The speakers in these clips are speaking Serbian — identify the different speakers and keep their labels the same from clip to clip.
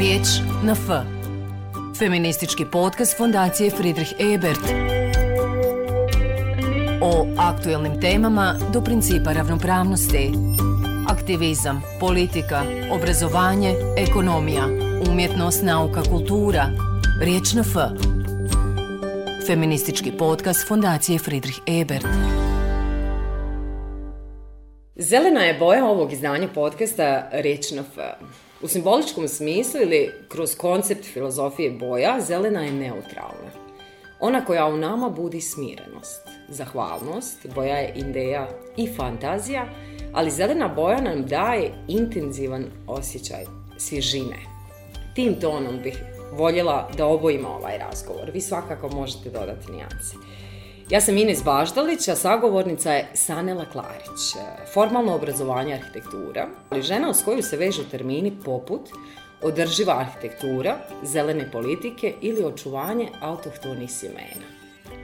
Speaker 1: Riječ na F. Feministički podcast Fondacije Friedrich Ebert. O aktuelnim temama do principa ravnopravnosti. Aktivizam, politika, obrazovanje, ekonomija, umjetnost, nauka, kultura. Riječ na F. Feministički podcast Fondacije Friedrich Ebert.
Speaker 2: Zelena je boja ovog izdanja podcasta Riječ na F. U simboličkom smislu ili kroz koncept filozofije boja, zelena je neutralna. Ona koja u nama budi smirenost, zahvalnost, boja je ideja i fantazija, ali zelena boja nam daje intenzivan osjećaj svježine. Tim tonom bih voljela da obojimo ovaj razgovor. Vi svakako možete dodati nijanse. Ja sam Ines Baždalić, a sagovornica je Sanela Klarić. Formalno obrazovanje arhitektura, ali žena s koju se vežu termini poput održiva arhitektura, zelene politike ili očuvanje autohtonih sjemena.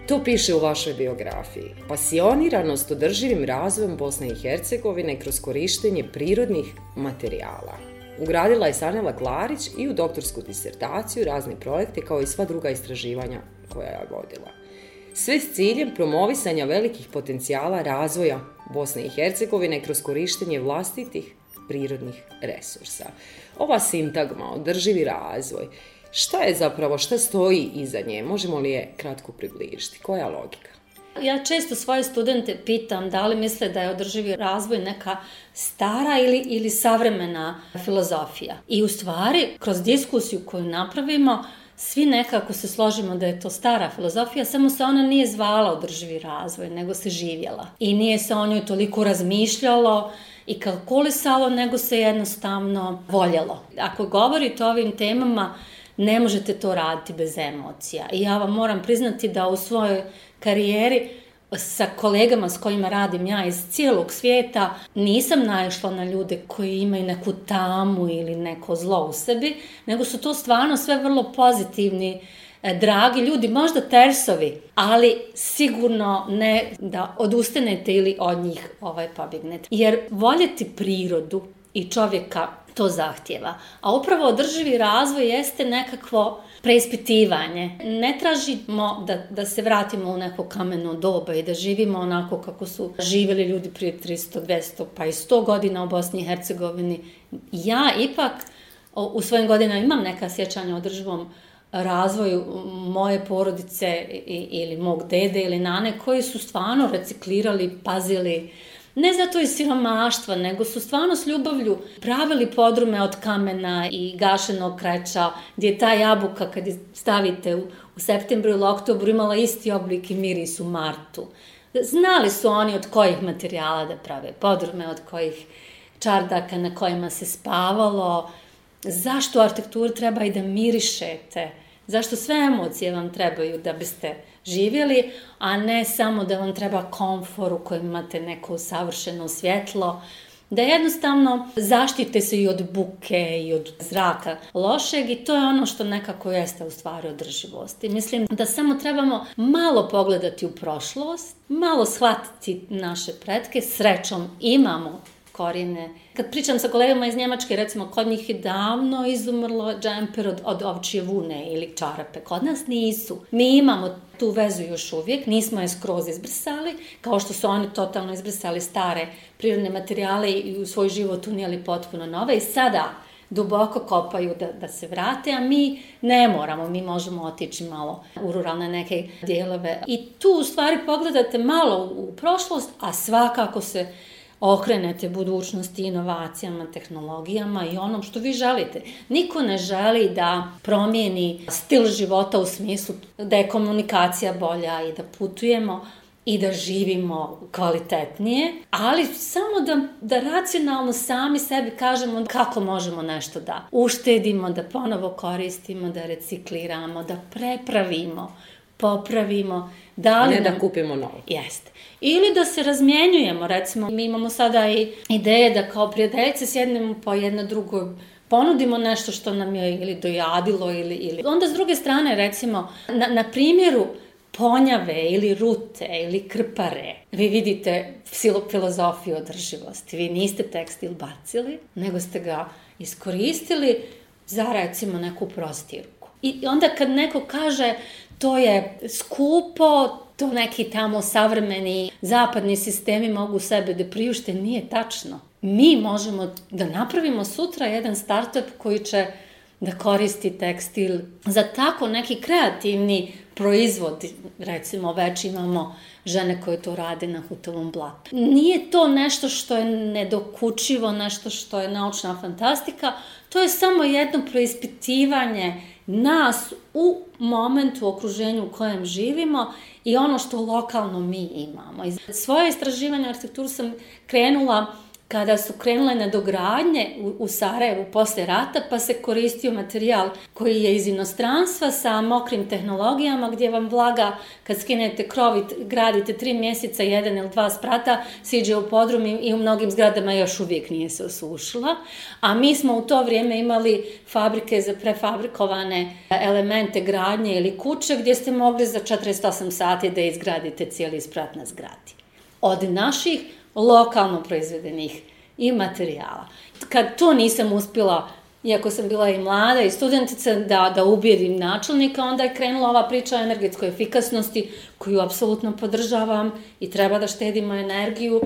Speaker 2: To piše u vašoj biografiji. Pasioniranost održivim razvojem Bosne i Hercegovine kroz korištenje prirodnih materijala. Ugradila je Sanela Klarić i u doktorsku disertaciju razne projekte kao i sva druga istraživanja koja je vodila sve s ciljem promovisanja velikih potencijala razvoja Bosne i Hercegovine kroz korištenje vlastitih prirodnih resursa. Ova sintagma, održivi razvoj, šta je zapravo, šta stoji iza nje? Možemo li je kratko približiti? Koja logika?
Speaker 3: Ja često svoje studente pitam da li misle da je održivi razvoj neka stara ili, ili savremena filozofija. I u stvari, kroz diskusiju koju napravimo, svi nekako se složimo da je to stara filozofija, samo se ona nije zvala održivi razvoj, nego se živjela. I nije se o njoj toliko razmišljalo i kalkulisalo, nego se jednostavno voljelo. Ako govorite o ovim temama, ne možete to raditi bez emocija. I ja vam moram priznati da u svojoj karijeri sa kolegama s kojima radim ja iz cijelog svijeta nisam naišla na ljude koji imaju neku tamu ili neko zlo u sebi, nego su to stvarno sve vrlo pozitivni e, dragi ljudi, možda tersovi, ali sigurno ne da odustanete ili od njih ovaj, pobjegnete. Jer voljeti prirodu i čovjeka to zahtjeva. A upravo održivi razvoj jeste nekakvo preispitivanje. Ne tražimo da, da se vratimo u neko kameno doba i da živimo onako kako su živjeli ljudi prije 300, 200 pa i 100 godina u Bosni i Hercegovini. Ja ipak u svojim godinama imam neka sjećanja o održivom razvoju moje porodice ili mog dede ili nane koji su stvarno reciklirali, pazili, ne zato iz siromaštva, nego su stvarno s ljubavlju pravili podrume od kamena i gašenog kreća, gdje je ta jabuka kad je stavite u, u septembru ili oktobru imala isti oblik i miris u martu. Znali su oni od kojih materijala da prave podrume, od kojih čardaka na kojima se spavalo, zašto u arhitekturi treba i da mirišete, zašto sve emocije vam trebaju da biste živjeli, a ne samo da vam treba komfor u kojem imate neko savršeno svjetlo, da jednostavno zaštite se i od buke i od zraka lošeg i to je ono što nekako jeste u stvari održivost. I mislim da samo trebamo malo pogledati u prošlost, malo shvatiti naše pretke, srećom imamo korijene. Kad pričam sa kolegama iz Njemačke, recimo, kod njih je davno izumrlo džemper od, od ovčije vune ili čarape. Kod nas nisu. Mi imamo tu vezu još uvijek, nismo je skroz izbrisali, kao što su oni totalno izbrisali stare prirodne materijale i u svoj život unijeli potpuno nove i sada duboko kopaju da, da se vrate, a mi ne moramo, mi možemo otići malo u ruralne neke dijelove. I tu u stvari pogledate malo u prošlost, a svakako se okrenete budućnosti, inovacijama, tehnologijama i onom što vi želite. Niko ne želi da promijeni stil života u smislu da je komunikacija bolja i da putujemo i da živimo kvalitetnije, ali samo da, da racionalno sami sebi kažemo kako možemo nešto da uštedimo, da ponovo koristimo, da recikliramo, da prepravimo, popravimo.
Speaker 2: Da li ne nam... da kupimo novo.
Speaker 3: Jeste. Ili da se razmjenjujemo, recimo, mi imamo sada i ideje da kao prijateljice sjednemo po jedno drugo ponudimo nešto što nam je ili dojadilo ili, ili... Onda s druge strane, recimo, na, na primjeru ponjave ili rute ili krpare, vi vidite filozofiju održivosti. Vi niste tekstil bacili, nego ste ga iskoristili za recimo neku prostirku. I onda kad neko kaže to je skupo, to neki tamo savremeni zapadni sistemi mogu sebe da priušte, nije tačno. Mi možemo da napravimo sutra jedan startup koji će da koristi tekstil za tako neki kreativni proizvod, recimo već imamo žene koje to rade na hutovom blatu. Nije to nešto što je nedokučivo, nešto što je naučna fantastika, to je samo jedno preispitivanje nas u momentu, u okruženju u kojem živimo i ono što lokalno mi imamo. Svoje istraživanje arhitekturu sam krenula kada su krenule na dogradnje u, u Sarajevu posle rata, pa se koristio materijal koji je iz inostranstva sa mokrim tehnologijama, gdje vam vlaga, kad skinete krov i gradite tri mjeseca, jedan ili dva sprata, siđe u podrum i u mnogim zgradama još uvijek nije se osušila. A mi smo u to vrijeme imali fabrike za prefabrikovane elemente gradnje ili kuće, gdje ste mogli za 48 sati da izgradite cijeli sprat na zgradi. Od naših lokalno proizvedenih i materijala. Kad to nisam uspjela, iako sam bila i mlada i studentica, da, da ubijedim načelnika, onda je krenula ova priča o energetskoj efikasnosti, koju apsolutno podržavam i treba da štedimo energiju,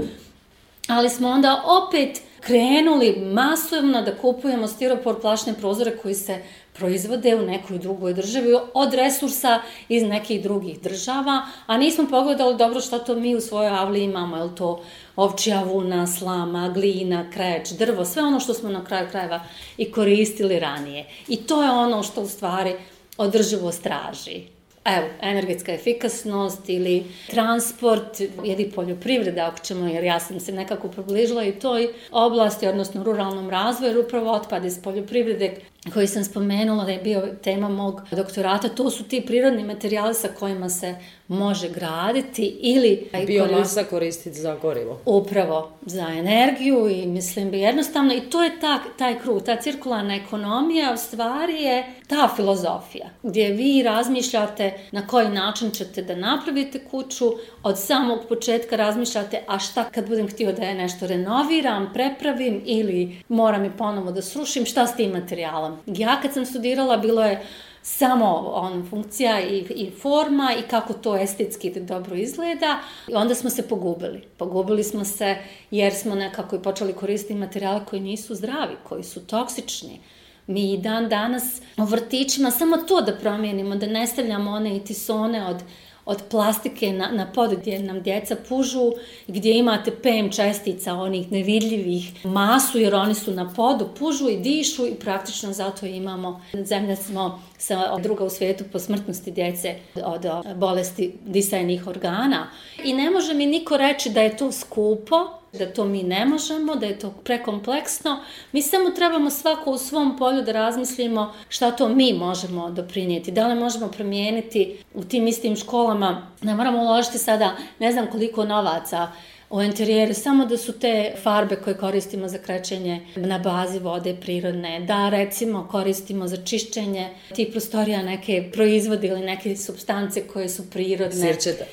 Speaker 3: ali smo onda opet krenuli masovno da kupujemo stiropor plašne prozore koji se proizvode u nekoj drugoj državi od resursa iz nekih drugih država, a nismo pogledali dobro šta to mi u svojoj avli imamo, je to ovčija vuna, slama, glina, kreč, drvo, sve ono što smo na kraju krajeva i koristili ranije. I to je ono što u stvari održivo straži. Evo, energetska efikasnost ili transport ili poljoprivreda, ako ćemo, jer ja sam se nekako približila i toj oblasti, odnosno ruralnom razvoju, upravo otpad iz poljoprivrede koji sam spomenula da je bio tema mog doktorata, to su ti prirodni materijali sa kojima se može graditi ili...
Speaker 2: Biomasa koristiti za gorivo.
Speaker 3: Upravo, za energiju i mislim bi jednostavno, i to je ta, taj krug, ta cirkularna ekonomija u stvari je ta filozofija, gdje vi razmišljate na koji način ćete da napravite kuću, od samog početka razmišljate, a šta kad budem htio da je nešto renoviram, prepravim ili moram i ponovo da srušim, šta s tim materijalom? Ja kad sam studirala, bilo je samo on funkcija i, i forma i kako to estetski dobro izgleda. I onda smo se pogubili. Pogubili smo se jer smo nekako i počeli koristiti materijale koji nisu zdravi, koji su toksični. Mi i dan danas u vrtićima samo to da promijenimo, da ne stavljamo one i tisone od od plastike na, na pod gdje nam djeca pužu, gdje imate PM čestica onih nevidljivih masu, jer oni su na podu, pužu i dišu i praktično zato imamo, zemlja smo sa druga u svijetu po smrtnosti djece od bolesti disajnih organa. I ne može mi niko reći da je to skupo, da to mi ne možemo, da je to prekompleksno. Mi samo trebamo svako u svom polju da razmislimo šta to mi možemo doprinijeti. Da li možemo promijeniti u tim istim školama, ne moramo uložiti sada ne znam koliko novaca u interijeru, samo da su te farbe koje koristimo za krećenje na bazi vode prirodne, da recimo koristimo za čišćenje tih prostorija neke proizvode ili neke substance koje su prirodne.
Speaker 2: Sirćete.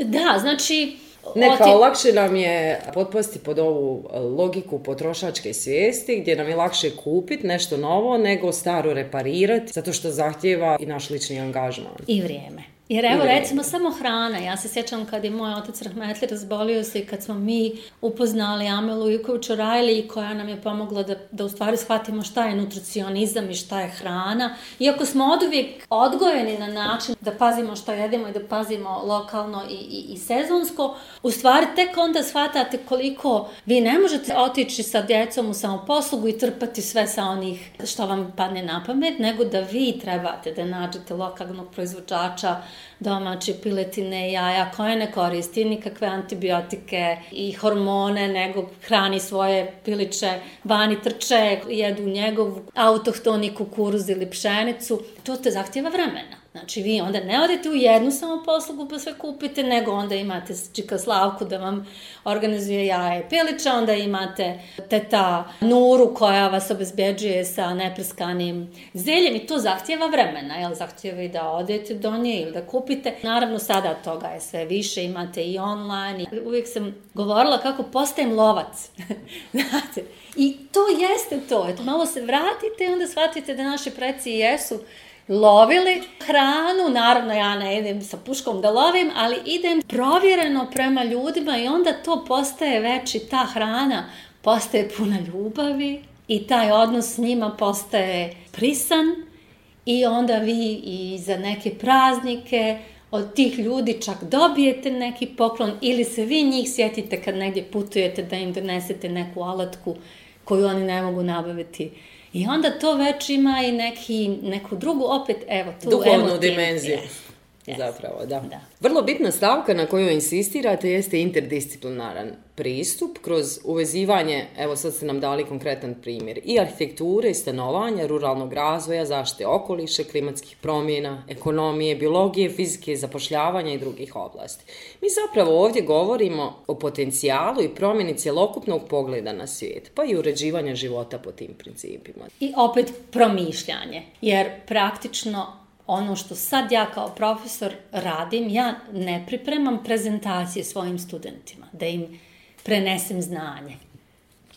Speaker 3: Da, znači
Speaker 2: Ne, kao lakše nam je potpasti pod ovu e, logiku potrošačke svijesti, gdje nam je lakše kupiti nešto novo nego staro reparirati, zato što zahtjeva i naš lični angažman.
Speaker 3: I vrijeme. Jer evo recimo samo hrana, ja se sjećam kad je moj otac Rahmetli razbolio se i kad smo mi upoznali Amelu Jukoviću Rajli koja nam je pomogla da, da u stvari shvatimo šta je nutricionizam i šta je hrana. Iako smo od uvijek odgojeni na način da pazimo šta jedemo i da pazimo lokalno i, i, i sezonsko, u stvari tek onda shvatate koliko vi ne možete otići sa djecom u samoposlugu i trpati sve sa onih što vam padne na pamet, nego da vi trebate da nađete lokalnog proizvođača, domaće piletine, jaja, koje ne koristi nikakve antibiotike i hormone, nego hrani svoje piliće, vani trče, jedu njegov autohtoni kukuruz ili pšenicu. To te zahtjeva vremena. Znači vi onda ne odete u jednu samo poslugu pa sve kupite, nego onda imate čika Slavku da vam organizuje jaje pilića, onda imate teta Nuru koja vas obezbeđuje sa nepreskanim zeljem i to zahtjeva vremena, jel? Zahtjeva i da odete do nje ili da kupite. Naravno sada toga je sve više, imate i online. I uvijek sam govorila kako postajem lovac. Znate, i to jeste to. Eto, malo se vratite i onda shvatite da naši preci jesu lovili hranu, naravno ja ne idem sa puškom da lovim, ali idem provjereno prema ljudima i onda to postaje veći, ta hrana postaje puna ljubavi i taj odnos s njima postaje prisan. I onda vi i za neke praznike od tih ljudi čak dobijete neki poklon ili se vi njih sjetite kad negdje putujete da im donesete neku alatku koju oni ne mogu nabaviti I onda to već ima i neki, neku drugu, opet, evo, tu
Speaker 2: Duhovnu
Speaker 3: emotivnu,
Speaker 2: dimenziju.
Speaker 3: Yes. Yes.
Speaker 2: Zapravo, da.
Speaker 3: Da.
Speaker 2: Vrlo bitna stavka na koju insistirate jeste interdisciplinaran pristup kroz uvezivanje, evo sad ste nam dali konkretan primjer, i arhitekture, i stanovanja, ruralnog razvoja, zaštite okoliša, klimatskih promjena, ekonomije, biologije, fizike, zapošljavanja i drugih oblasti. Mi zapravo ovdje govorimo o potencijalu i promjeni cjelokupnog pogleda na svijet, pa i uređivanja života po tim principima.
Speaker 3: I opet promišljanje, jer praktično ono što sad ja kao profesor radim, ja ne pripremam prezentacije svojim studentima, da im prenesem znanje.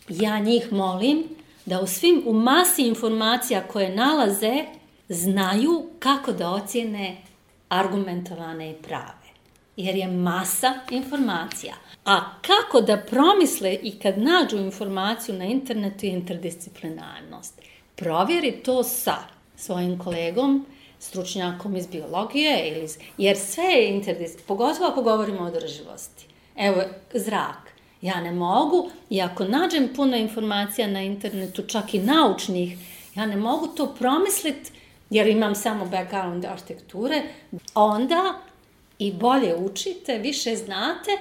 Speaker 3: Ja njih molim da u svim, u masi informacija koje nalaze, znaju kako da ocjene argumentovane i prave. Jer je masa informacija. A kako da promisle i kad nađu informaciju na internetu je interdisciplinarnost. Provjeri to sa svojim kolegom, stručnjakom iz biologije, ili jer sve je interdisciplinarno, pogotovo ako govorimo o održivosti. Evo, zrak. Ja ne mogu, i ako nađem puno informacija na internetu, čak i naučnih, ja ne mogu to promisliti, jer imam samo background arhitekture, onda i bolje učite, više znate,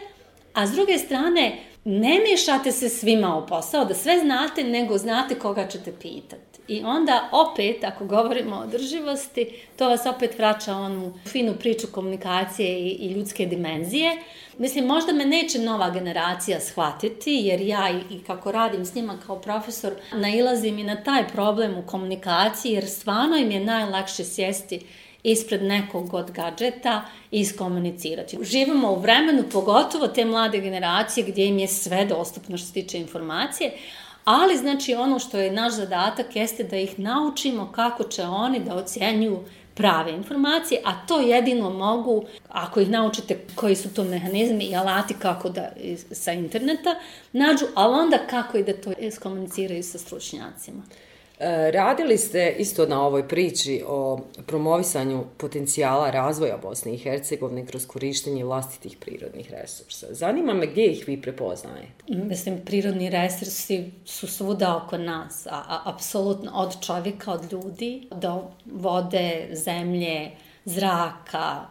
Speaker 3: a s druge strane, ne miješate se svima u posao, da sve znate, nego znate koga ćete pitati. I onda opet, ako govorimo o održivosti, to vas opet vraća onu finu priču komunikacije i, i ljudske dimenzije. Mislim, možda me neće nova generacija shvatiti, jer ja i, i kako radim s njima kao profesor, nailazim i na taj problem u komunikaciji, jer stvarno im je najlakše sjesti ispred nekog od gadžeta i iskomunicirati. Živimo u vremenu, pogotovo te mlade generacije, gdje im je sve dostupno što se tiče informacije, Ali, znači, ono što je naš zadatak jeste da ih naučimo kako će oni da ocjenjuju prave informacije, a to jedino mogu, ako ih naučite koji su to mehanizmi i alati kako da sa interneta nađu, ali onda kako i da to iskomuniciraju sa stručnjacima.
Speaker 2: E, radili ste isto na ovoj priči o promovisanju potencijala razvoja Bosne i Hercegovine kroz korištenje vlastitih prirodnih resursa. Zanima me gdje ih vi prepoznajete?
Speaker 3: Mislim, prirodni resursi su svuda oko nas, a, a apsolutno od čovjeka, od ljudi, do vode, zemlje, zraka,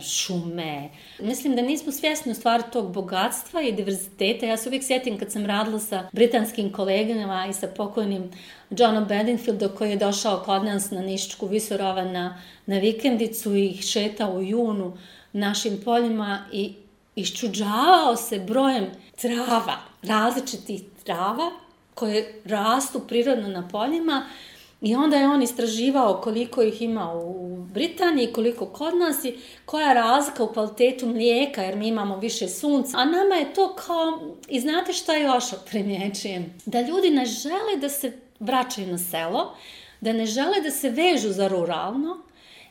Speaker 3: šume. Mislim da nismo svjesni u stvari tog bogatstva i diverziteta. Ja se uvijek sjetim kad sam radila sa britanskim kolegama i sa pokojnim Johnom Bedingfieldom koji je došao kod nas na Niščku Visorova na, na vikendicu i šetao u junu našim poljima i iščuđavao se brojem trava, različitih trava koje rastu prirodno na poljima I onda je on istraživao koliko ih ima u Britaniji, koliko kod nas i koja je razlika u kvalitetu mlijeka, jer mi imamo više sunca. A nama je to kao, i znate šta još primjećujem? Da ljudi ne žele da se vraćaju na selo, da ne žele da se vežu za ruralno,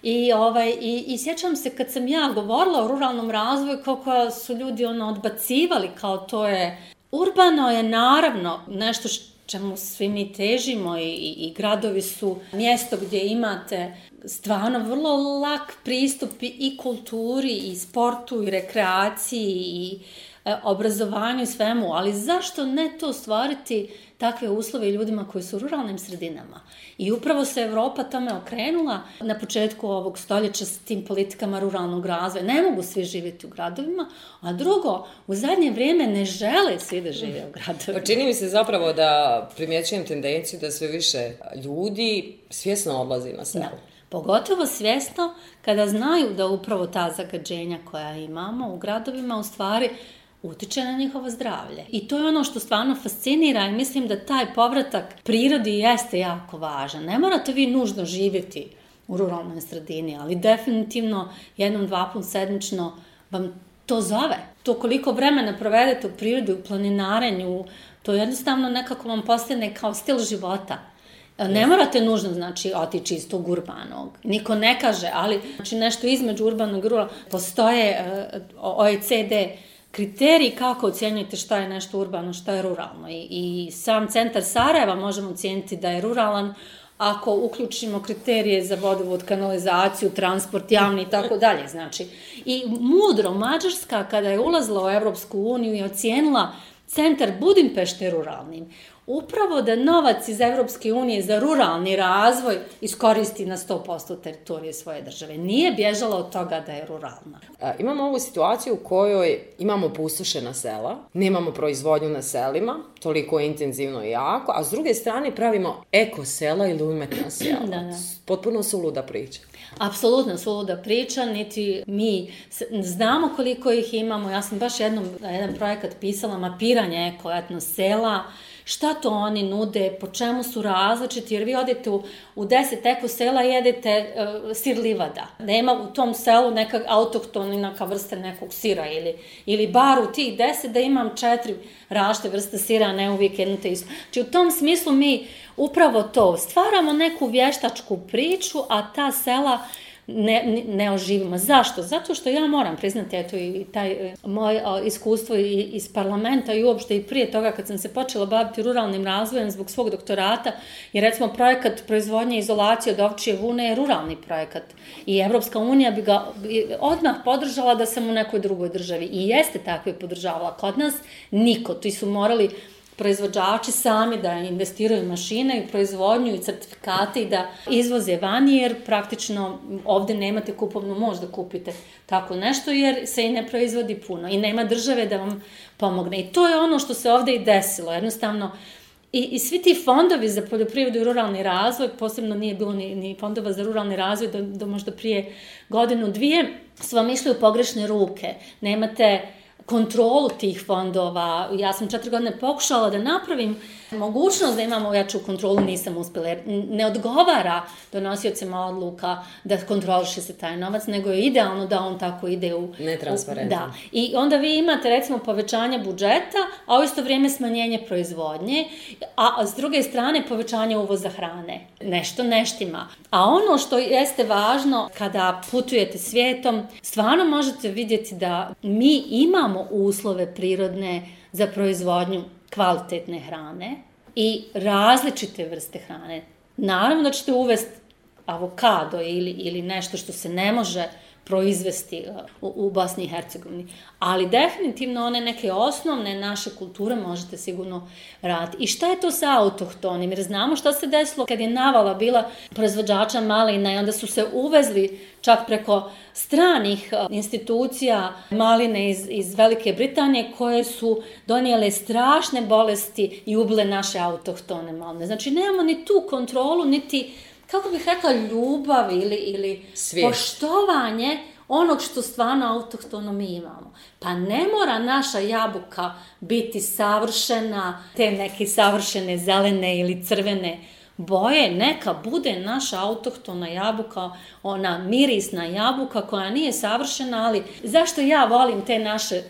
Speaker 3: I, ovaj, i, I sjećam se kad sam ja govorila o ruralnom razvoju, kako su ljudi ono odbacivali, kao to je... Urbano je naravno nešto što čemu svi mi težimo i, i, gradovi su mjesto gdje imate stvarno vrlo lak pristup i kulturi i sportu i rekreaciji i e, obrazovanju i svemu, ali zašto ne to stvariti takve uslove ljudima koji su u ruralnim sredinama? I upravo se Evropa tome okrenula na početku ovog stoljeća s tim politikama ruralnog razvoja. Ne mogu svi živjeti u gradovima, a drugo, u zadnje vrijeme ne žele svi da žive u gradovima.
Speaker 2: Pa čini mi se zapravo da primjećujem tendenciju da sve više ljudi svjesno odlazi na selo. Da.
Speaker 3: Pogotovo svjesno kada znaju da upravo ta zagađenja koja imamo u gradovima u stvari utiče na njihovo zdravlje. I to je ono što stvarno fascinira i mislim da taj povratak prirodi jeste jako važan. Ne morate vi nužno živjeti u ruralnoj sredini, ali definitivno jednom, dva put sedmično vam to zove. To koliko vremena provedete u prirodi, u planinarenju, to jednostavno nekako vam postane kao stil života. Ne morate nužno, znači, otići iz tog urbanog. Niko ne kaže, ali znači, nešto između urbanog i ruralnog. Postoje uh, OECD kriteriji kako ocjenjujete šta je nešto urbano, šta je ruralno. I, I sam centar Sarajeva možemo ocijeniti da je ruralan ako uključimo kriterije za vodovod, kanalizaciju, transport javni i tako dalje. Znači, i mudro Mađarska kada je ulazila u Evropsku uniju i ocijenila centar Budimpešte ruralnim, upravo da novac iz Evropske unije za ruralni razvoj iskoristi na 100% teritorije svoje države. Nije bježala od toga da je ruralna.
Speaker 2: E, imamo ovu situaciju u kojoj imamo pustošena sela, nemamo proizvodnju na selima, toliko intenzivno i jako, a s druge strane pravimo eko sela ili umetna sela. da, da. Potpuno su luda priča.
Speaker 3: Apsolutno suluda priča, niti mi znamo koliko ih imamo. Ja sam baš jednom, jedan projekat pisala, mapiranje eko sela, šta to oni nude, po čemu su različiti, jer vi odete u, u deset eko sela i jedete uh, sir livada. Nema u tom selu neka autohtoni neka vrste nekog sira ili, ili bar u tih deset da imam četiri rašte vrste sira, a ne uvijek jednu te istu. Znači u tom smislu mi upravo to, stvaramo neku vještačku priču, a ta sela ne, ne oživimo. Zašto? Zato što ja moram priznati, eto i taj e, moj iskustvo i, iz parlamenta i uopšte i prije toga kad sam se počela baviti ruralnim razvojem zbog svog doktorata, jer recimo projekat proizvodnje izolacije od ovčije vune je ruralni projekat i Evropska unija bi ga odmah podržala da sam u nekoj drugoj državi i jeste tako je podržavala. Kod nas niko, ti su morali proizvođači sami da investiraju mašine i proizvodnju i certifikate i da izvoze vani, jer praktično ovde nemate kupovnu moć da kupite tako nešto, jer se i ne proizvodi puno i nema države da vam pomogne. I to je ono što se ovde i desilo. Jednostavno, I, I svi ti fondovi za poljoprivredu i ruralni razvoj, posebno nije bilo ni, ni fondova za ruralni razvoj do, do možda prije godinu, dvije, su vam išli u pogrešne ruke. Nemate kontrolu tih fondova. Ja sam četiri godine pokušala da napravim mogućnost da imamo jaču kontrolu, nisam uspela. Jer ne odgovara donosiocima odluka da kontroliše se taj novac, nego je idealno da on tako ide u...
Speaker 2: Netransparentno.
Speaker 3: Da. I onda vi imate recimo povećanje budžeta, a u isto vrijeme smanjenje proizvodnje, a s druge strane povećanje uvoza hrane. Nešto neštima. A ono što jeste važno kada putujete svijetom, stvarno možete vidjeti da mi imamo uslove prirodne za proizvodnju kvalitetne hrane i različite vrste hrane. Naravno da ćete uvesti avokado ili, ili nešto što se ne može proizvesti u, Bosni i Hercegovini. Ali definitivno one neke osnovne naše kulture možete sigurno raditi. I šta je to sa autohtonim? Jer znamo šta se desilo kad je navala bila proizvođača malina i onda su se uvezli čak preko stranih institucija maline iz, iz Velike Britanije koje su donijele strašne bolesti i ubile naše autohtone maline. Znači nemamo ni tu kontrolu, niti kako bih rekla, ljubav ili, ili poštovanje onog što stvarno autohtono mi imamo. Pa ne mora naša jabuka biti savršena, te neke savršene zelene ili crvene boje, neka bude naša autohtona jabuka, ona mirisna jabuka koja nije savršena, ali zašto ja volim te naše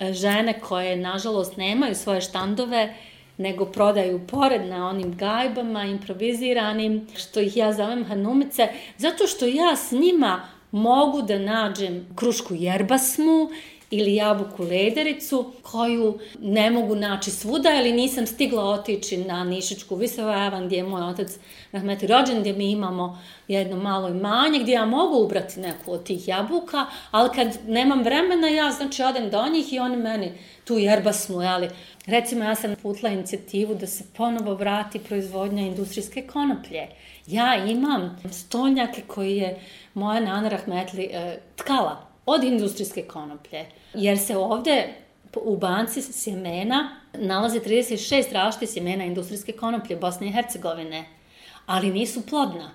Speaker 3: e, žene koje, nažalost, nemaju svoje štandove, nego prodaju pored na onim gajbama improviziranim, što ih ja zovem hanumice, zato što ja s njima mogu da nađem krušku jerbasmu ili jabuku ledericu koju ne mogu naći svuda ili nisam stigla otići na Nišičku Visovajavan gdje je moj otac Rahmeti rođen, gdje mi imamo jedno malo imanje gdje ja mogu ubrati neku od tih jabuka, ali kad nemam vremena ja znači odem do njih i oni meni tu jerbasmu, ali recimo ja sam putla inicijativu da se ponovo vrati proizvodnja industrijske konoplje. Ja imam stolnjake koji je moja nana Rahmetli e, tkala od industrijske konoplje. Jer se ovde u banci sjemena nalazi 36 različite sjemena industrijske konoplje Bosne i Hercegovine, ali nisu plodna.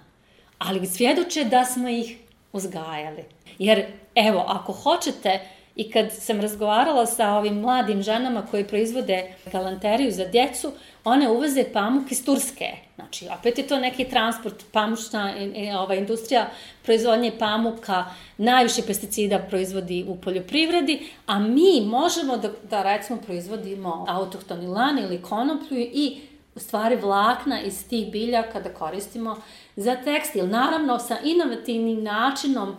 Speaker 3: ali svjedoče da smo ih uzgajali. Jer, evo, ako hoćete, i kad sam razgovarala sa ovim mladim ženama koje proizvode galanteriju za djecu, one uvoze pamuk iz Turske. Znači, opet je to neki transport, pamučna ova, industrija proizvodnje pamuka, najviše pesticida proizvodi u poljoprivredi, a mi možemo da, da recimo proizvodimo autohtoni lan ili konoplju i u stvari vlakna iz tih biljaka da koristimo za tekstil. Naravno, sa inovativnim načinom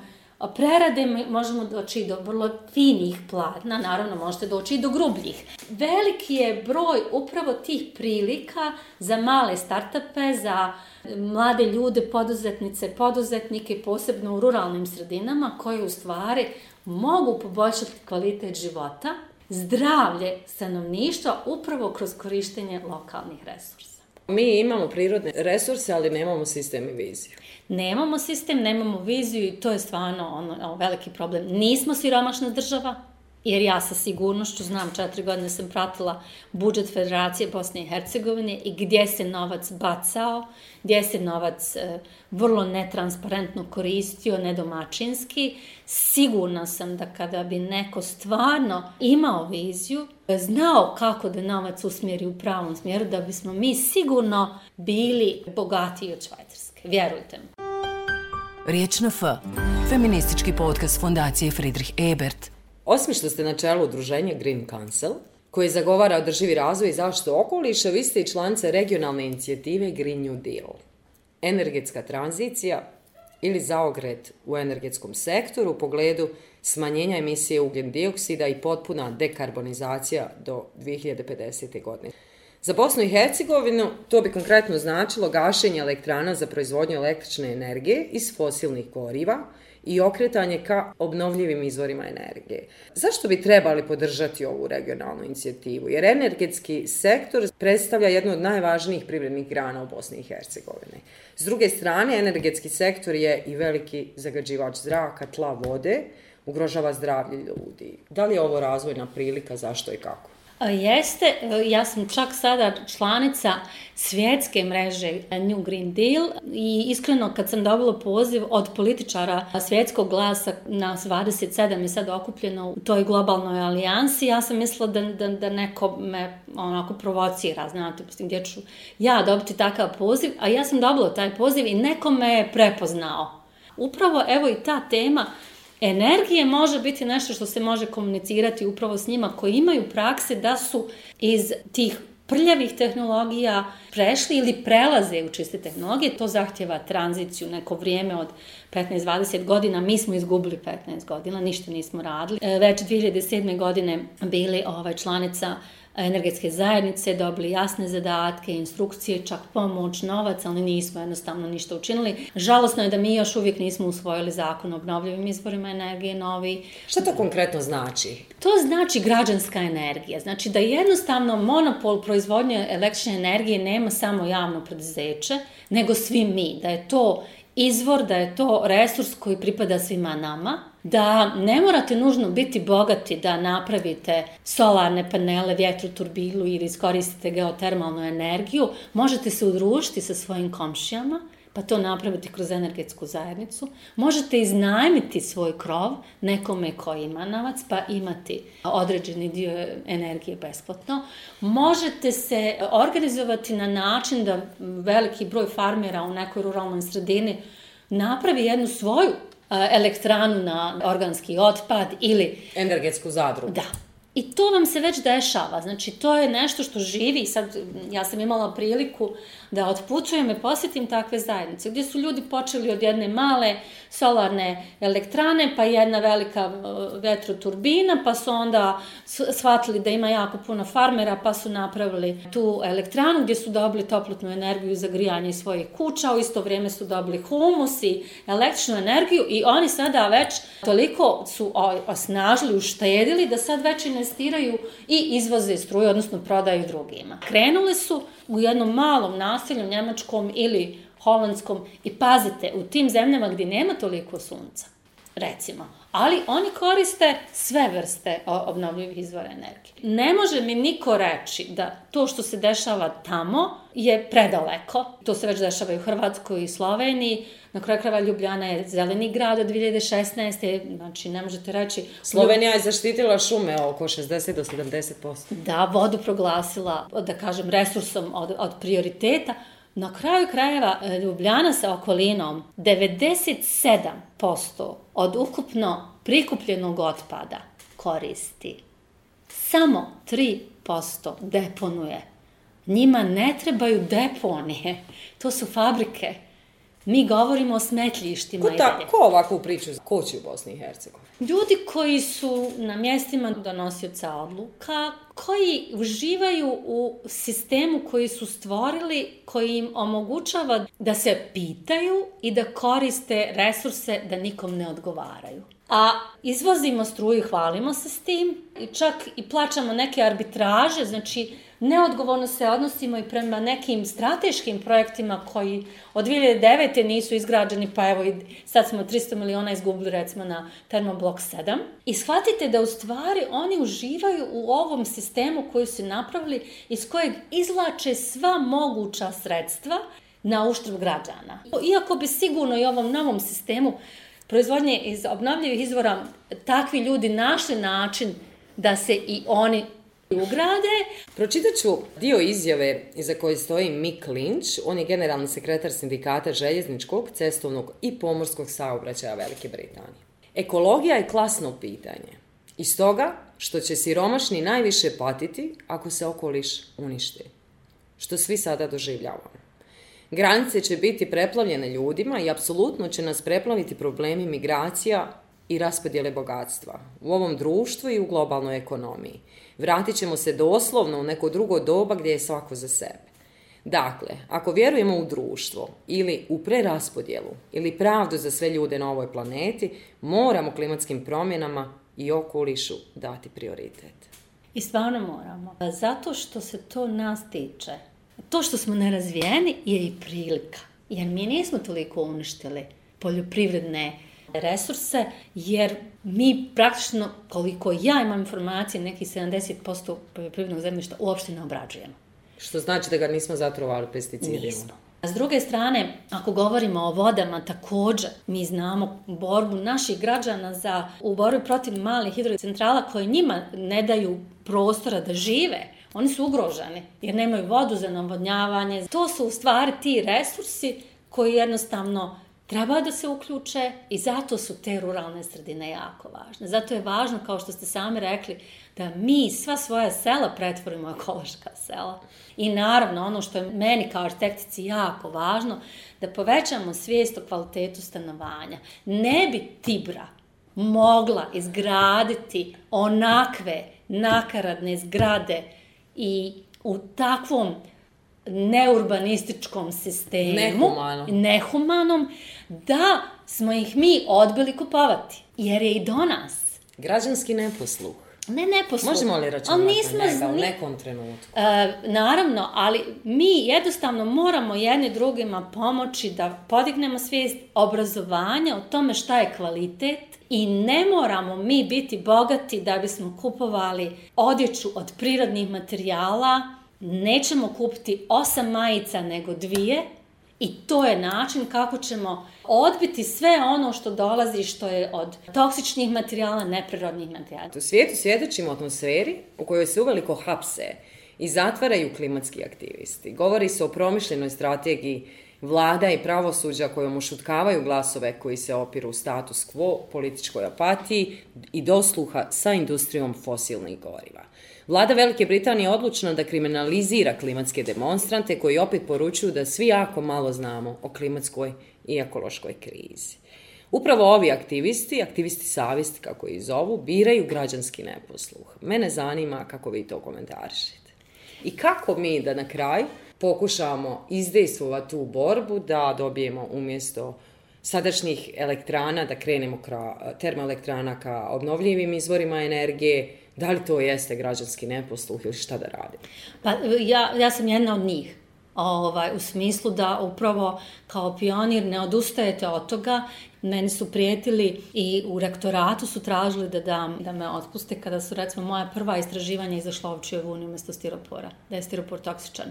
Speaker 3: prerade možemo doći do vrlo finih platna, naravno možete doći i do grubljih. Veliki je broj upravo tih prilika za male startupe, za mlade ljude, poduzetnice, poduzetnike, posebno u ruralnim sredinama, koje u stvari mogu poboljšati kvalitet života, zdravlje stanovništva upravo kroz korištenje lokalnih resursa.
Speaker 2: Mi imamo prirodne resurse, ali nemamo sistem i viziju.
Speaker 3: Nemamo sistem, nemamo viziju i to je stvarno ono, veliki problem. Nismo siromašna država, jer ja sa sigurnošću znam, četiri godine sam pratila budžet Federacije Bosne i Hercegovine i gdje se novac bacao, gdje se novac e, vrlo netransparentno koristio, nedomačinski. Sigurna sam da kada bi neko stvarno imao viziju, znao kako da novac usmjeri u pravom smjeru, da bismo mi sigurno bili bogatiji od Švajcarske. Vjerujte mi.
Speaker 1: Riječ na F. Feministički podcast Fondacije Friedrich Ebert.
Speaker 2: Osim ste na čelu udruženja Green Council, koji zagovara održivi razvoj i zaštitu okoliša, vi ste i članice regionalne inicijative Green New Deal. Energetska tranzicija ili zaogret u energetskom sektoru u pogledu smanjenja emisije ugljen dioksida i potpuna dekarbonizacija do 2050. godine. Za Bosnu i Hercegovinu to bi konkretno značilo gašenje elektrana za proizvodnju električne energije iz fosilnih goriva i okretanje ka obnovljivim izvorima energije. Zašto bi trebali podržati ovu regionalnu inicijativu? Jer energetski sektor predstavlja jednu od najvažnijih privrednih grana u Bosni i Hercegovini. S druge strane, energetski sektor je i veliki zagađivač zraka, tla, vode, ugrožava zdravlje ljudi. Da li je ovo razvojna prilika, zašto i kako?
Speaker 3: Jeste, ja sam čak sada članica svjetske mreže New Green Deal i iskreno kad sam dobila poziv od političara svjetskog glasa na 27 je sad okupljeno u toj globalnoj alijansi, ja sam mislila da, da, da neko me onako provocira, znate, gdje ću ja dobiti takav poziv, a ja sam dobila taj poziv i neko me je prepoznao. Upravo evo i ta tema Energije može biti nešto što se može komunicirati upravo s njima koji imaju prakse da su iz tih prljavih tehnologija prešli ili prelaze u čiste tehnologije, to zahtjeva tranziciju neko vrijeme od 15-20 godina. Mi smo izgubili 15 godina, ništa nismo radili. E, već 2007. godine bili ovaj, članica energetske zajednice, dobili jasne zadatke, instrukcije, čak pomoć, novac, ali nismo jednostavno ništa učinili. Žalosno je da mi još uvijek nismo usvojili zakon o obnovljivim izvorima energije novi.
Speaker 2: Šta to konkretno znači?
Speaker 3: To znači građanska energija. Znači da jednostavno monopol proizvodnje električne energije nema samo javno preduzeće, nego svi mi. Da je to izvor, da je to resurs koji pripada svima nama, da ne morate nužno biti bogati da napravite solarne panele, vjetroturbinu ili iskoristite geotermalnu energiju, možete se udružiti sa svojim komšijama, pa to napraviti kroz energetsku zajednicu. Možete iznajmiti svoj krov nekome koji ima novac, pa imati određeni dio energije besplatno. Možete se organizovati na način da veliki broj farmera u nekoj ruralnoj sredini napravi jednu svoju elektranu na organski otpad ili...
Speaker 2: Energetsku zadrugu.
Speaker 3: Da. I to vam se već dešava. Znači, to je nešto što živi. Sad, ja sam imala priliku da otputujem i posjetim takve zajednice, gdje su ljudi počeli od jedne male solarne elektrane, pa jedna velika vetroturbina, pa su onda shvatili da ima jako puno farmera, pa su napravili tu elektranu gdje su dobili toplotnu energiju za grijanje svojih kuća, u isto vrijeme su dobili humus i električnu energiju i oni sada već toliko su osnažili, uštedili da sad već investiraju i izvoze struju, odnosno prodaju drugima. Krenuli su u jednom malom naselju njemačkom ili holandskom i pazite, u tim zemljama gdje nema toliko sunca, recimo. Ali oni koriste sve vrste obnovljivih izvora energije. Ne može mi niko reći da to što se dešava tamo je predaleko. To se već dešava i u Hrvatskoj i Sloveniji. Na kraju krava Ljubljana je zeleni grad od 2016. Znači, ne možete reći...
Speaker 2: Slovenija je zaštitila šume oko 60 do 70%.
Speaker 3: Da, vodu proglasila, da kažem, resursom od, od prioriteta. Na kraju krajeva e, Ljubljana sa okolinom 97% od ukupno prikupljenog otpada koristi. Samo 3% deponuje. Njima ne trebaju deponije. To su fabrike. Mi govorimo o smetljištima.
Speaker 2: Ko, ta, ko ovakvu priču koči u Bosni i Hercegovini?
Speaker 3: Ljudi koji su na mjestima donosioca odluka, koji uživaju u sistemu koji su stvorili, koji im omogućava da se pitaju i da koriste resurse da nikom ne odgovaraju. A izvozimo struju, hvalimo se s tim i čak i plaćamo neke arbitraže, znači neodgovorno se odnosimo i prema nekim strateškim projektima koji od 2009. nisu izgrađeni, pa evo i sad smo 300 miliona izgubili recimo na Termoblok 7. I shvatite da u stvari oni uživaju u ovom sistemu koji su napravili iz kojeg izlače sva moguća sredstva na uštrb građana. Iako bi sigurno i ovom novom sistemu proizvodnje iz obnovljivih izvora takvi ljudi našli način da se i oni ugrade.
Speaker 2: Pročitat ću dio izjave iza koje stoji Mick Lynch, on je generalni sekretar sindikata željezničkog, cestovnog i pomorskog saobraćaja Velike Britanije. Ekologija je klasno pitanje. I stoga što će siromašni najviše patiti ako se okoliš uništi. Što svi sada doživljavamo. Granice će biti preplavljene ljudima i apsolutno će nas preplaviti problemi migracija i raspodjele bogatstva u ovom društvu i u globalnoj ekonomiji. Vratit ćemo se doslovno u neko drugo doba gdje je svako za sebe. Dakle, ako vjerujemo u društvo ili u preraspodjelu ili pravdu za sve ljude na ovoj planeti, moramo klimatskim promjenama i okolišu dati prioritet.
Speaker 3: I stvarno moramo. Zato što se to nas tiče. To što smo nerazvijeni je i prilika. Jer mi nismo toliko uništili poljoprivredne resurse, jer mi praktično, koliko ja imam informacije, nekih 70% poljoprivrednog zemljišta uopšte ne obrađujemo.
Speaker 2: Što znači da ga nismo zatrovali pesticidima?
Speaker 3: Nismo. S druge strane, ako govorimo o vodama, također mi znamo borbu naših građana za u borbi protiv malih hidrocentrala koje njima ne daju prostora da žive. Oni su ugroženi jer nemaju vodu za navodnjavanje. To su u stvari ti resursi koji jednostavno treba da se uključe i zato su te ruralne sredine jako važne. Zato je važno, kao što ste sami rekli, da mi sva svoja sela pretvorimo ekološka sela. I naravno, ono što je meni kao arhitektici jako važno, da povećamo svijest o kvalitetu stanovanja. Ne bi Tibra mogla izgraditi onakve nakaradne zgrade i u takvom neurbanističkom sistemu,
Speaker 2: Nehumano.
Speaker 3: nehumanom, da smo ih mi odbili kupovati. Jer je i do nas.
Speaker 2: Građanski neposluh.
Speaker 3: Ne neposluh.
Speaker 2: Možemo li računati nismo, na njega u nekom trenutku?
Speaker 3: E, naravno, ali mi jednostavno moramo jedni drugima pomoći da podignemo svijest obrazovanja o tome šta je kvalitet i ne moramo mi biti bogati da bismo kupovali odjeću od prirodnih materijala, nećemo kupiti osam majica nego dvije i to je način kako ćemo odbiti sve ono što dolazi što je od toksičnih materijala, neprirodnih materijala.
Speaker 2: U svijetu svjedočimo atmosferi u kojoj se uveliko hapse i zatvaraju klimatski aktivisti. Govori se o promišljenoj strategiji vlada i pravosuđa kojom ušutkavaju glasove koji se opiru status quo, političkoj apatiji i dosluha sa industrijom fosilnih goriva. Vlada Velike Britanije je odlučna da kriminalizira klimatske demonstrante koji opet poručuju da svi jako malo znamo o klimatskoj i ekološkoj krizi. Upravo ovi aktivisti, aktivisti savjesti kako ih zovu, biraju građanski neposluh. Mene zanima kako vi to komentarišete. I kako mi da na kraju pokušamo izdejstvovati tu borbu da dobijemo umjesto sadašnjih elektrana, da krenemo ka termoelektrana ka obnovljivim izvorima energije, da li to jeste građanski neposluh ili šta da radi?
Speaker 3: Pa ja, ja sam jedna od njih. ovaj, u smislu da upravo kao pionir ne odustajete od toga. Meni su prijetili i u rektoratu su tražili da, dam, da me otpuste kada su recimo moja prva istraživanja izašla ovčije vuni umjesto stiropora, da je stiropor toksičan.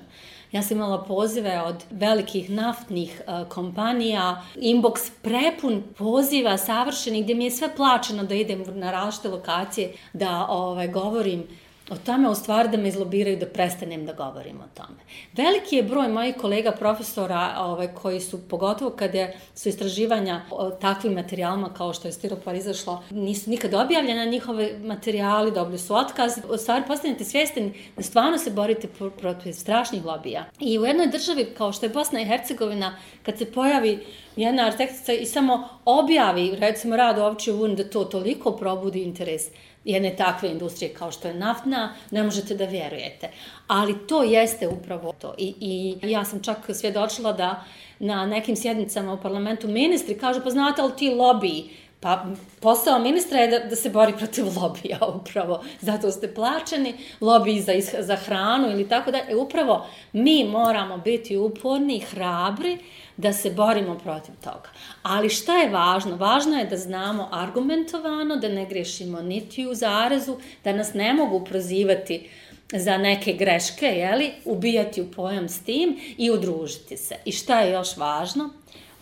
Speaker 3: Ja sam imala pozive od velikih naftnih uh, kompanija, inbox prepun poziva savršenih gdje mi je sve plaćeno da idem na različite lokacije da ovaj, govorim o tome, u stvari da me izlobiraju da prestanem da govorim o tome. Veliki je broj mojih kolega profesora ovaj, koji su, pogotovo kada su istraživanja o takvim materijalima kao što je stiropor izašlo, nisu nikad objavljene njihove materijali, dobili su otkaz. U stvari postanete svjesteni da stvarno se borite protiv strašnih lobija. I u jednoj državi kao što je Bosna i Hercegovina, kad se pojavi jedna arhitektica i samo objavi, recimo, rad u ovčiju vuni, da to toliko probudi interes jedne takve industrije kao što je naftna, ne možete da vjerujete. Ali to jeste upravo to. I, i ja sam čak svjedočila da na nekim sjednicama u parlamentu ministri kažu, pa znate li ti lobiji, Pa posao ministra je da, da se bori protiv lobija upravo. Zato ste plaćeni, lobiji za, za hranu ili tako da. E, upravo mi moramo biti uporni, hrabri, da se borimo protiv toga. Ali šta je važno? Važno je da znamo argumentovano, da ne grešimo niti u zarezu, da nas ne mogu prozivati za neke greške, jeli, ubijati u pojam s tim i udružiti se. I šta je još važno?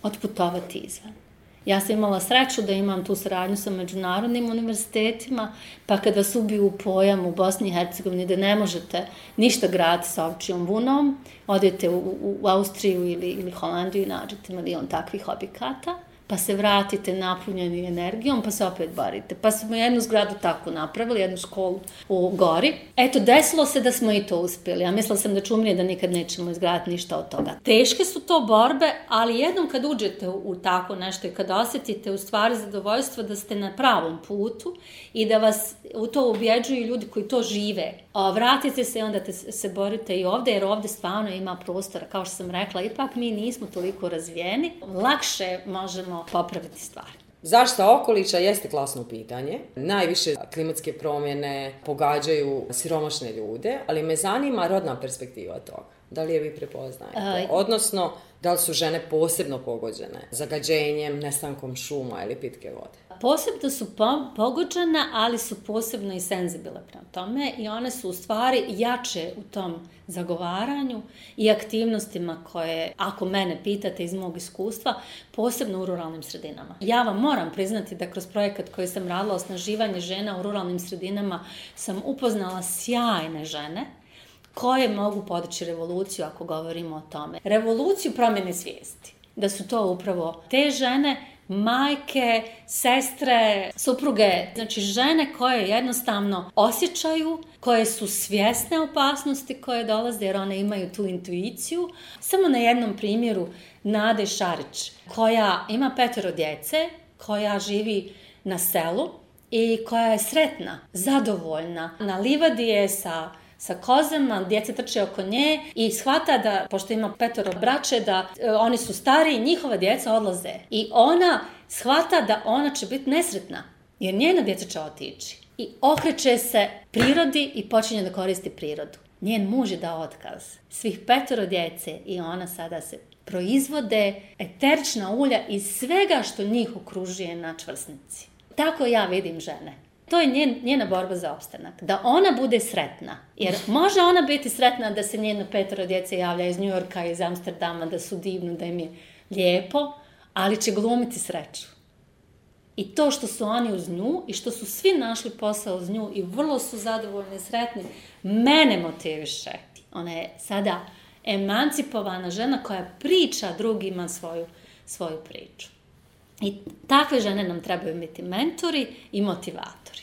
Speaker 3: Otputovati izvan. Ja sam imala sreću da imam tu saradnju sa međunarodnim univerzitetima, pa kada su ubiju pojam u Bosni i Hercegovini da ne možete ništa graditi sa ovčijom vunom, odete u, u Austriju ili, ili Holandiju i nađete milion takvih objekata, pa se vratite napunjeni energijom, pa se opet borite. Pa smo jednu zgradu tako napravili, jednu školu u Gori. Eto, desilo se da smo i to uspjeli. Ja mislila sam da ću da nikad nećemo izgraditi ništa od toga. Teške su to borbe, ali jednom kad uđete u, tako nešto i kad osjetite u stvari zadovoljstvo da ste na pravom putu i da vas u to ubjeđuju ljudi koji to žive, vratite se i onda te, se borite i ovde, jer ovde stvarno ima prostora. Kao što sam rekla, ipak mi nismo toliko razvijeni. Lakše možemo popraviti stvari.
Speaker 2: Zašta okoliča jeste klasno pitanje. Najviše klimatske promjene pogađaju siromašne ljude, ali me zanima rodna perspektiva toga. Da li je vi prepoznajete? Odnosno, da li su žene posebno pogođene zagađenjem, nestankom šuma ili pitke vode?
Speaker 3: Posebno su po pogođene, ali su posebno i senzibile prema tome i one su u stvari jače u tom zagovaranju i aktivnostima koje, ako mene pitate iz mog iskustva, posebno u ruralnim sredinama. Ja vam moram priznati da kroz projekat koji sam radila osnaživanje žena u ruralnim sredinama sam upoznala sjajne žene koje mogu podići revoluciju ako govorimo o tome. Revoluciju promjene svijesti. Da su to upravo te žene majke, sestre, supruge, znači žene koje jednostavno osjećaju, koje su svjesne opasnosti koje dolaze jer one imaju tu intuiciju. Samo na jednom primjeru Nade Šarić, koja ima petero djece, koja živi na selu i koja je sretna, zadovoljna. Na livadi je sa sa kozama, djeca trče oko nje i shvata da, pošto ima petoro braće, da e, oni su stari i njihova djeca odlaze. I ona shvata da ona će biti nesretna, jer njena djeca će otići. I okreće se prirodi i počinje da koristi prirodu. Njen muž je dao otkaz. Svih petoro djece i ona sada se proizvode eterična ulja iz svega što njih okružuje na čvrsnici. Tako ja vidim žene to je njen, njena borba za opstanak. Da ona bude sretna. Jer može ona biti sretna da se njeno petero djece javlja iz Njujorka, iz Amsterdama, da su divno, da im je lijepo, ali će glumiti sreću. I to što su oni uz nju i što su svi našli posao uz nju i vrlo su zadovoljni i sretni, mene motiviše. Ona je sada emancipovana žena koja priča drugima svoju, svoju priču. I takve žene nam trebaju biti mentori i motivatori.